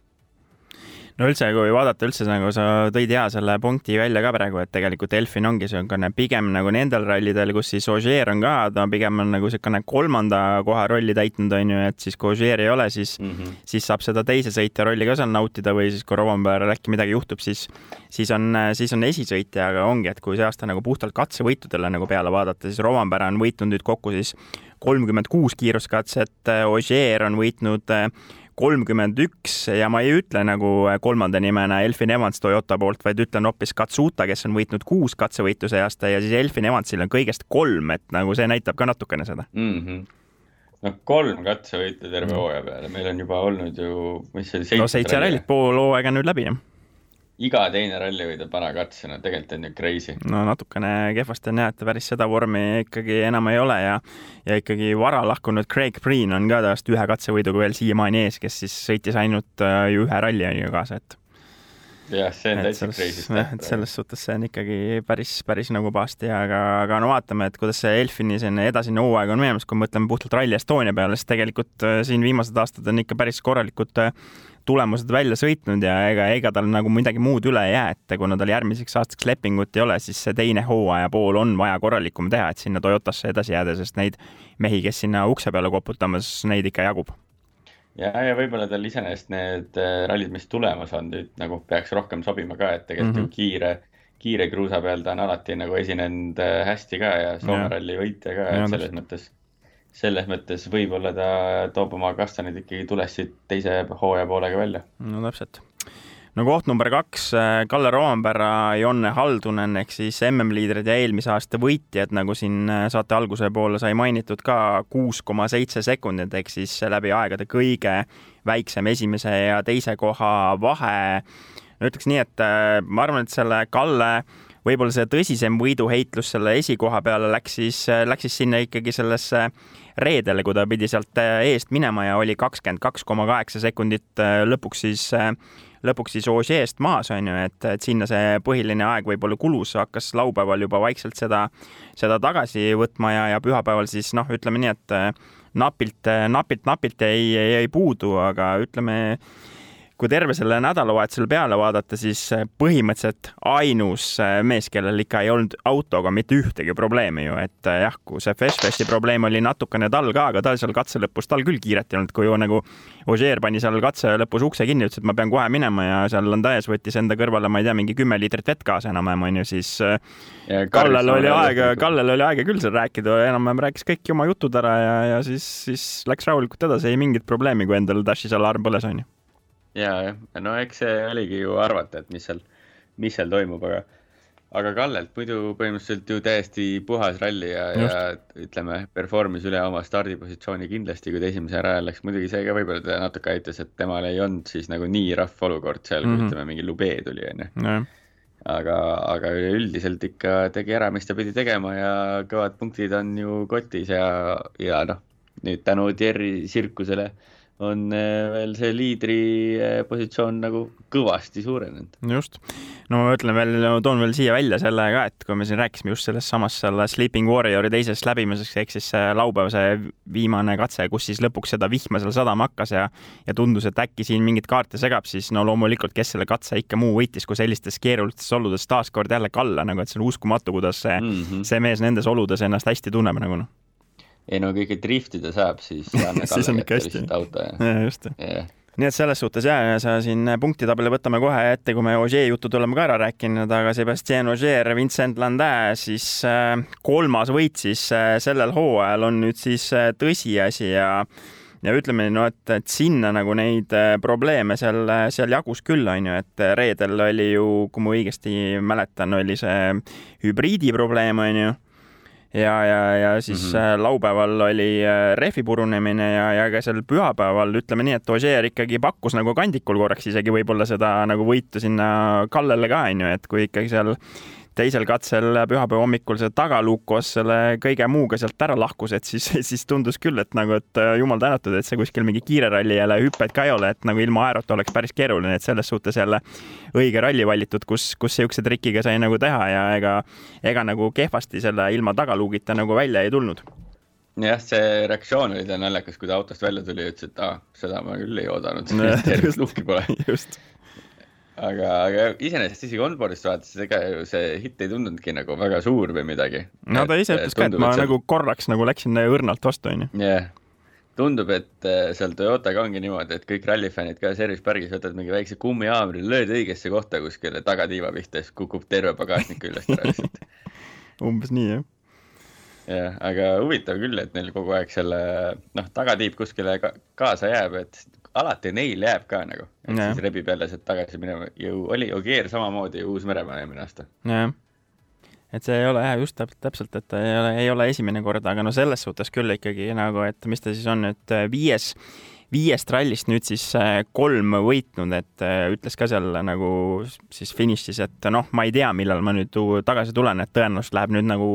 C: no üldse, kui vaadata üldse nagu sa tõid hea selle punkti välja ka praegu, et tegelikult Elfin ongi niisugune pigem nagu nendel rallidel, kus siis Ogier on ka, ta pigem on nagu niisugune kolmanda koha rolli täitnud, on ju, et siis kui Ogier ei ole, siis mm, -hmm. siis saab seda teise sõitja rolli ka seal nautida või siis kui Rovanperel äkki midagi juhtub, siis, siis on, siis on esisõitja, aga ongi, et kui see aasta nagu puhtalt katsevõitudele nagu peale vaadata, siis Rovanper on võitnud nüüd kokku siis kolmkümmend kuus kiiruskatset, Ogier on võitnud kolmkümmend üks ja ma ei ütle nagu kolmanda nimena Elfin Evans Toyota poolt, vaid ütlen hoopis Katsuta, kes on võitnud kuus katsevõitu see aasta ja siis Elfin Evansil on kõigest kolm, et nagu see näitab ka natukene seda.
D: Mm. -hmm noh, kolm katsevõitu terve hooaja peale, meil on juba olnud ju, mis see oli, seitse
C: no seitse rallit, pool hooaega nüüd läbi, jah
D: iga teine ralli võidab ära katsena, tegelikult on ju crazy.
C: no natukene kehvasti on jah, et päris seda vormi ikkagi enam ei ole ja ja ikkagi vara lahkunud Craig Breen on ka tast ühe katsevõiduga veel siiamaani ees, kes siis sõitis ainult äh, ju ühe ralli on ju kaasa, et
D: jah, see on täitsa crazy
C: et selles suhtes see on ikkagi päris, päris nagu pahasti, aga, aga no vaatame, et kuidas see Elfini selline edasine hooaeg on minemas, kui mõtleme puhtalt Rally Estonia peale, siis tegelikult äh, siin viimased aastad on ikka päris korralikud äh, tulemused välja sõitnud ja ega, ega tal nagu midagi muud üle ei jää, et kuna tal järgmiseks aastaks lepingut ei ole, siis see teine hooaja pool on vaja korralikum teha, et sinna Toyotasse edasi jääda, sest neid mehi, kes sinna ukse peale koputamas, neid ikka jagub.
D: Ja, ja võib-olla tal iseenesest need äh, rallid, mis tulemas on nüüd nagu peaks rohkem sobima ka, et tegelikult mm -hmm. ju kiire, kiire kruusa peal ta on alati nagu esinenud äh, hästi ka ja Soome
C: Jah.
D: ralli võitja ka,
C: Jah,
D: et selles mõttes, selles mõttes võib-olla ta toob oma kastanid ikkagi tules siit teise hooaja poolega välja.
C: no täpselt. No koht number kaks, Kalle Roompere, Jonne Haldunen ehk siis MM-liidrid ja eelmise aasta võitjad, nagu siin äh, saate alguse poole sai mainitud ka kuus koma seitse sekundit ehk siis läbi aegade kõige väiksem esimese ja teise koha vahe. no ütleks nii, et äh, ma arvan, et selle Kalle võib-olla see tõsisem võiduheitlus selle esikoha peale läks siis, läks siis sinna ikkagi sellesse reedele, kui ta pidi sealt äh, eest minema ja oli kakskümmend kaks koma kaheksa sekundit äh, lõpuks siis, lõpuks siis Ožeest maas on ju, et, et sinna see põhiline aeg võib-olla kulus, hakkas laupäeval juba vaikselt seda, seda tagasi võtma ja, ja pühapäeval siis noh, ütleme nii, et äh, napilt, napilt, napilt jäi, jäi puudu, aga ütleme kui terve selle nädalavahetusel peale vaadata, siis põhimõtteliselt ainus äh, mees, kellel ikka ei olnud autoga mitte ühtegi probleemi ju, et äh, jah, kui see Festfesti probleem oli natukene tal ka, aga tal seal katse lõpus, tal küll kiiret ei olnud, kui ju nagu Ožeer pani seal katse lõpus ukse kinni, ütles, et ma pean kohe minema ja seal Landaes võttis enda kõrvale, ma ei tea, mingi kümme liitrit vett kaasa enam-vähem onju, siis Kallel oli aega, Kallel oli aega küll seal rääkida, enam-vähem rääkis kõik oma jutud ära ja, ja siis, siis läks rahulikult edasi, ei mingit probleemi, kui endal Dashi seal arm põles onju.
D: ja, jah, no eks see oligi ju arvata, et mis seal, mis seal toimub, aga, aga Kallelt muidu põhimõtteliselt ju täiesti puhas ralli ja, ja ütleme, perform'is üle oma stardipositsiooni kindlasti, kui ta esimese ära läks, muidugi see ka võib-olla teda natuke aitas, et temal ei olnud siis nagu nii rahv olukord seal mm, -hmm.
C: Mhm.
D: kui ütleme, mingi Lube tuli, onju. aga, aga üleüldiselt ikka tegi ära, mis ta pidi tegema ja kõvad punktid on ju kotis ja, ja noh, nüüd tänu Thierry Sirkusele on eh, veel see liidri eh, positsioon nagu kõvasti suurenenud.
C: just. no ma ütlen veel, toon veel siia välja selle ka, et kui me siin rääkisime just sellest samast selle Sleeping Warriori teisest läbimisest ehk siis see laupäev see viimane katse, kus siis lõpuks seda vihma seal sadama hakkas ja ja tundus, et äkki siin mingit kaarte segab, siis no loomulikult, kes selle katse ikka muu võitis, kui sellistes keerulistes oludes taaskord jälle Kalle nagu, et see on uskumatu, kuidas see mm. -hmm. see mees nendes oludes ennast hästi tunneb nagu noh.
D: Ei no ikka driftida saab, siis
C: Siis on ikka hästi.
D: auto ja,
C: just
D: jah.
C: nii et selles suhtes ja, ja sa siin punktitabeli võtame kohe ette, kui me Ogier jutud oleme ka ära rääkinud, aga Sebastian Ogier, Vincent Landin, siis äh, kolmas võit siis äh, sellel hooajal on nüüd siis äh, tõsiasi ja ja ütleme no, et, et sinna nagu neid probleeme seal, seal jagus küll, on ju, et reedel oli ju, kui ma õigesti mäletan, oli see hübriidi probleem, on ju ja, ja, ja siis mm. -hmm. laupäeval oli äh, rehvi purunemine ja, ja ka seal pühapäeval ütleme nii, et Ožeer ikkagi pakkus nagu kandikul korraks isegi võib-olla seda nagu võitu sinna Kallele ka onju, et kui ikkagi seal teisel katsel pühapäeva hommikul see tagaluuk koos selle kõige muuga sealt ära lahkus, et siis, siis tundus küll, et nagu, et äh, jumal tänatud, et see kuskil mingi kiire ralli jälle hüpped ka ei ole, et nagu ilma aerota oleks päris keeruline, et selles suhtes jälle õige ralli valitud, kus, kus siukse trikiga sai nagu teha ja ega, ega nagu kehvasti selle ilma tagaluugita nagu välja ei tulnud.
D: jah, see reaktsioon oli tal naljakas, kui ta autost välja tuli ja ütles, et aa, seda ma küll ei oodanud,
C: Just. just,
D: aga, aga iseenesest isegi onboard'ist vaadates, ega ju see hitt ei tundunudki nagu väga suur või midagi.
C: no ta ise ütles ka, et ma nagu korraks nagu läksin õrnalt vastu, onju.
D: jah, tundub, et äh, seal Toyotaga ongi niimoodi, et kõik rallifännid ka service pargis võtad mingi väikse kummihaamri, lööd õigesse kohta kuskile tagatiiva pihta, siis kukub terve pagasnik üllast ära lihtsalt.
C: umbes nii, jah.
D: jah, aga huvitav küll, et neil kogu aeg selle noh, tagatiib kuskile ka kaasa jääb, et alati neil jääb ka nagu, et
C: Jah.
D: siis rebib jälle sealt tagasi minema ju oli Ogier samamoodi Uus-Meremaa eelmine aasta.
C: jah. et see ei ole jah, just täpselt, täpselt, et ei ole, ei ole esimene kord, aga no selles suhtes küll ikkagi nagu, et mis ta siis on nüüd äh, viies, viiest rallist nüüd siis äh, kolm võitnud, et äh, ütles ka seal nagu siis finišis, et noh, ma ei tea, millal ma nüüd tagasi tulen, et tõenäoliselt läheb nüüd nagu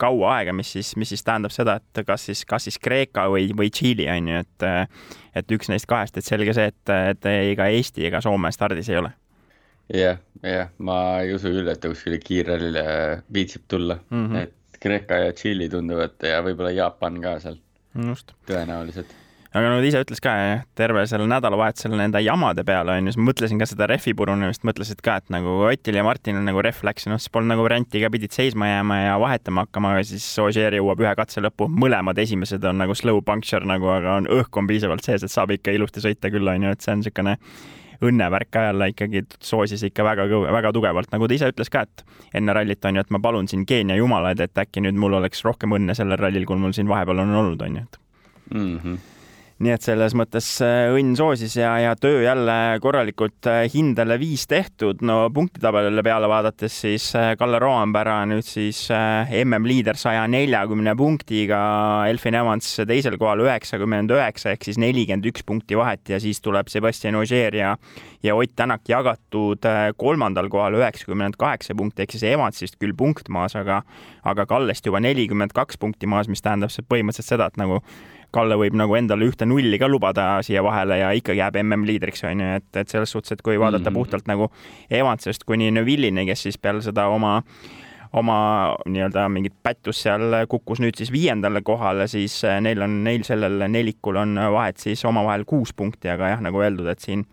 C: kaua aega, mis siis, mis siis tähendab seda, et kas siis, kas siis Kreeka või, või Tšiili on ju, et et üks neist kahest, et selge see, et, et ega Eesti ega Soome stardis ei ole.
D: jah, jah, ma ei usu küll, et kuskile kiirrallile viitsib tulla mm. -hmm. et Kreeka ja Tšiili tunduvad ja võib-olla Jaapan ka seal tõenäoliselt.
C: Aga no ta ise ütles ka terve selle nädalavahetusel nende jamade peale onju, siis ma mõtlesin ka seda rehvi purunemist, mõtlesid ka, et nagu Otil ja Martinil nagu rehv läks noh, siis polnud nagu varianti ka, pidid seisma jääma ja vahetama hakkama, aga siis Ogier jõuab ühe katse lõppu, mõlemad esimesed on nagu slow puncture nagu, aga on õhk on piisavalt sees, et saab ikka ilusti sõita küll onju, et see on niisugune õnnevärk jälle ikkagi soosis ikka väga, väga tugevalt, nagu ta ise ütles ka, et enne rallit on ju, et ma palun siin Keenia jumalaid, et äkki nüüd mul oleks rohkem õnne sellel rallil, kui mul siin vahepeal on olnud, on ju, et
D: mm. -hmm
C: nii et selles mõttes äh, õnn soosis ja, ja töö jälle korralikult äh, hindele viis tehtud. no punktitabelile peale vaadates, siis äh, Kalle Roompere nüüd siis MM-liider saja neljakümne punktiga, Elfin Evans teisel kohal üheksakümmend üheksa ehk siis nelikümmend üks punkti vahet ja siis tuleb Sebastian Ogier ja, ja Ott Tänak jagatud kolmandal kohal üheksakümmend kaheksa punkti ehk siis Evansist küll punkt maas, aga, aga Kallest juba nelikümmend kaks punkti maas, mis tähendab põhimõtteliselt seda, et nagu Kalle võib nagu endale ühte nulli ka lubada siia vahele ja ikkagi jääb MM-liidriks, on ju, et, et selles suhtes, et kui vaadata mm -hmm. puhtalt nagu Evansest kuni Neville'ini, kes siis peale seda oma oma nii-öelda mingit pättust seal kukkus nüüd siis viiendale kohale, siis neil on, neil sellel nelikul on vahet siis omavahel kuus punkti, aga jah, nagu öeldud, et siin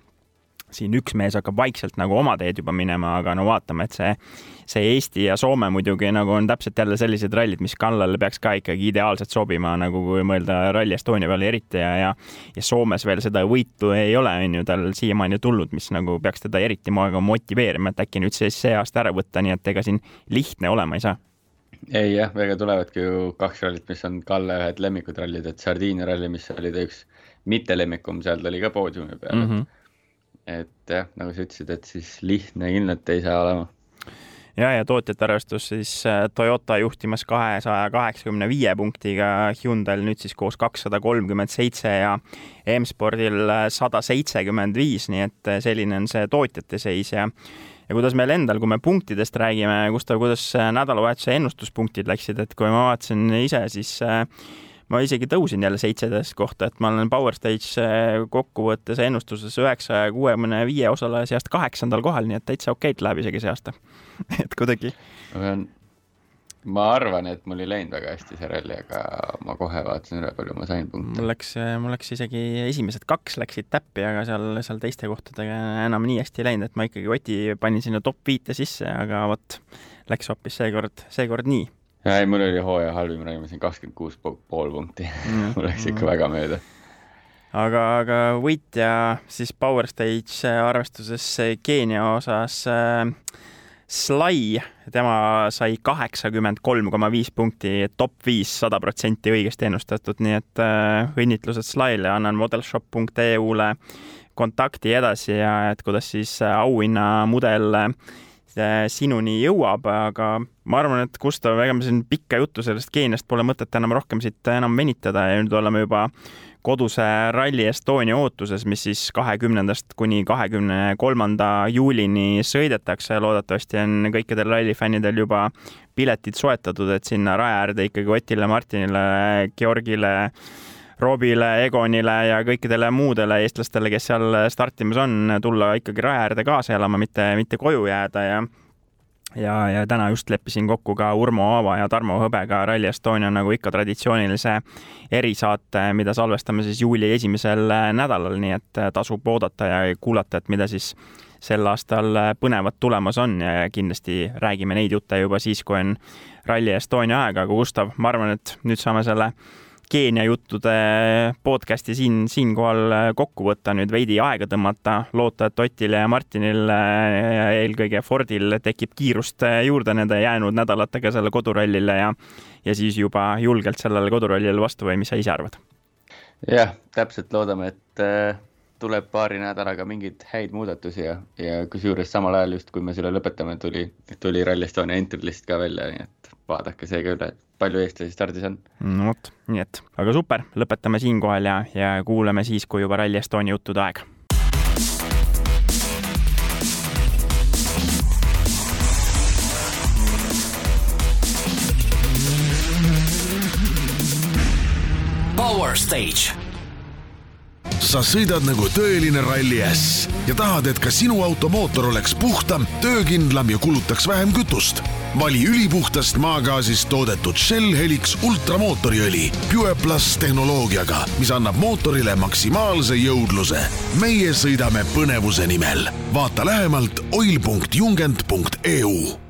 C: siin üks mees hakkab vaikselt nagu oma teed juba minema, aga no vaatame, et see, see Eesti ja Soome muidugi nagu on täpselt jälle sellised rallid, mis Kallale peaks ka ikkagi ideaalselt sobima, nagu kui mõelda Rally Estonia peale eriti ja, ja ja Soomes veel seda võitu ei ole, on ju, tal siiamaani tulnud, mis nagu peaks teda eriti motiveerima, et äkki nüüd siis see aasta ära võtta, nii et ega siin lihtne olema ei saa
D: ei jah, ega tulevadki ju kaks rallit, mis on Kalle ühed lemmikud rallid, et Sardiinia ralli, mis oli ta üks mittelemmikum, seal ta oli ka poodiumi peal mm. -hmm et jah, nagu sa ütlesid, et siis lihtne kindlalt ei saa olema.
C: ja, ja tootjate arvestus siis äh, Toyota juhtimas kahesaja kaheksakümne viie punktiga, Hyundai'l nüüd siis koos kakssada kolmkümmend seitse ja M-spordil äh, sada seitsekümmend viis, nii et äh, selline on see tootjate seis ja ja kuidas meil endal, kui me punktidest räägime, Gustav, kuidas nädalavahetuse ennustuspunktid läksid, et kui ma vaatasin ise, siis äh, ma isegi tõusin jälle seitseteist kohta, et ma olen Power Stage äh, kokkuvõttes ennustuses üheksasaja kuuekümne viie osaleja seast kaheksandal kohal, nii et täitsa okeilt läheb isegi see aasta et kuidagi.
D: ma arvan, et mul ei läinud väga hästi see ralli, aga ma kohe vaatasin üle, palju ma sain punkte.
C: mul läks, mul läks isegi esimesed kaks läksid täppi, aga seal, seal teiste kohtadega enam nii hästi ei läinud, et ma ikkagi Oti panin sinna top viite sisse, aga vot läks hoopis seekord, seekord nii
D: ei, mul oli hooaja halvim raium siin kakskümmend kuus pool punkti mm. mul läks ikka mm. väga mööda.
C: aga, aga võitja siis Power Stage arvestuses Keenia osas äh, Sly, tema sai kaheksakümmend kolm koma viis punkti, top viis, sada protsenti õigesti ennustatud, nii et äh, õnnitlused Slyle, annan modelshop.eu-le kontakti edasi ja et kuidas siis auhinnamudel äh, sinuni jõuab, aga ma arvan, et Gustav, ega me siin pikka juttu sellest Keeniast pole mõtet enam rohkem siit enam venitada ja nüüd oleme juba koduse Rally Estonia ootuses, mis siis kahekümnendast kuni kahekümne kolmanda juulini sõidetakse. loodetavasti on kõikidel rallifännidel juba piletid soetatud, et sinna raja äärde ikkagi Otile, Martinile, Georgile Robile, Egonile ja kõikidele muudele eestlastele, kes seal startimas on, tulla ikkagi raja äärde kaasa elama, mitte, mitte koju jääda ja ja, ja täna just leppisin kokku ka Urmo Aava ja Tarmo Hõbega Rally Estonia nagu ikka traditsioonilise erisaate, mida salvestame siis juuli esimesel nädalal, nii et tasub oodata ja kuulata, et mida siis sel aastal põnevat tulemas on ja kindlasti räägime neid jutte juba siis, kui on Rally Estonia aeg, aga Gustav, ma arvan, et nüüd saame selle Keenia juttude podcast'i siin, siinkohal kokku võtta, nüüd veidi aega tõmmata, loota, et Otil ja Martinil ja eelkõige Fordil tekib kiirust juurde nende jäänud nädalatega selle kodurallile ja, ja siis juba julgelt sellele kodurallile vastu või mis sa ise arvad?
D: jah, täpselt loodame, et äh, tuleb paari nädalaga mingeid häid muudatusi ja, ja kusjuures samal ajal just, kui me selle lõpetame, tuli, tuli Rally Estonia entry list ka välja, nii et vaadake see ka üle, et palju eestlasi stardis on.
C: no vot, nii et, aga super, lõpetame siinkohal ja, ja kuulame siis, kui juba Rally Estonia juttude aeg.
B: Power Stage
A: sa sõidad nagu tõeline ralli äss ja tahad, et ka sinu automootor oleks puhtam, töökindlam ja kulutaks vähem kütust. vali ülipuhtast maagaasist toodetud Shell Helix ultramootoriõli Pure Plus tehnoloogiaga, mis annab mootorile maksimaalse jõudluse. meie sõidame põnevuse nimel. vaata lähemalt oil.jungent.eu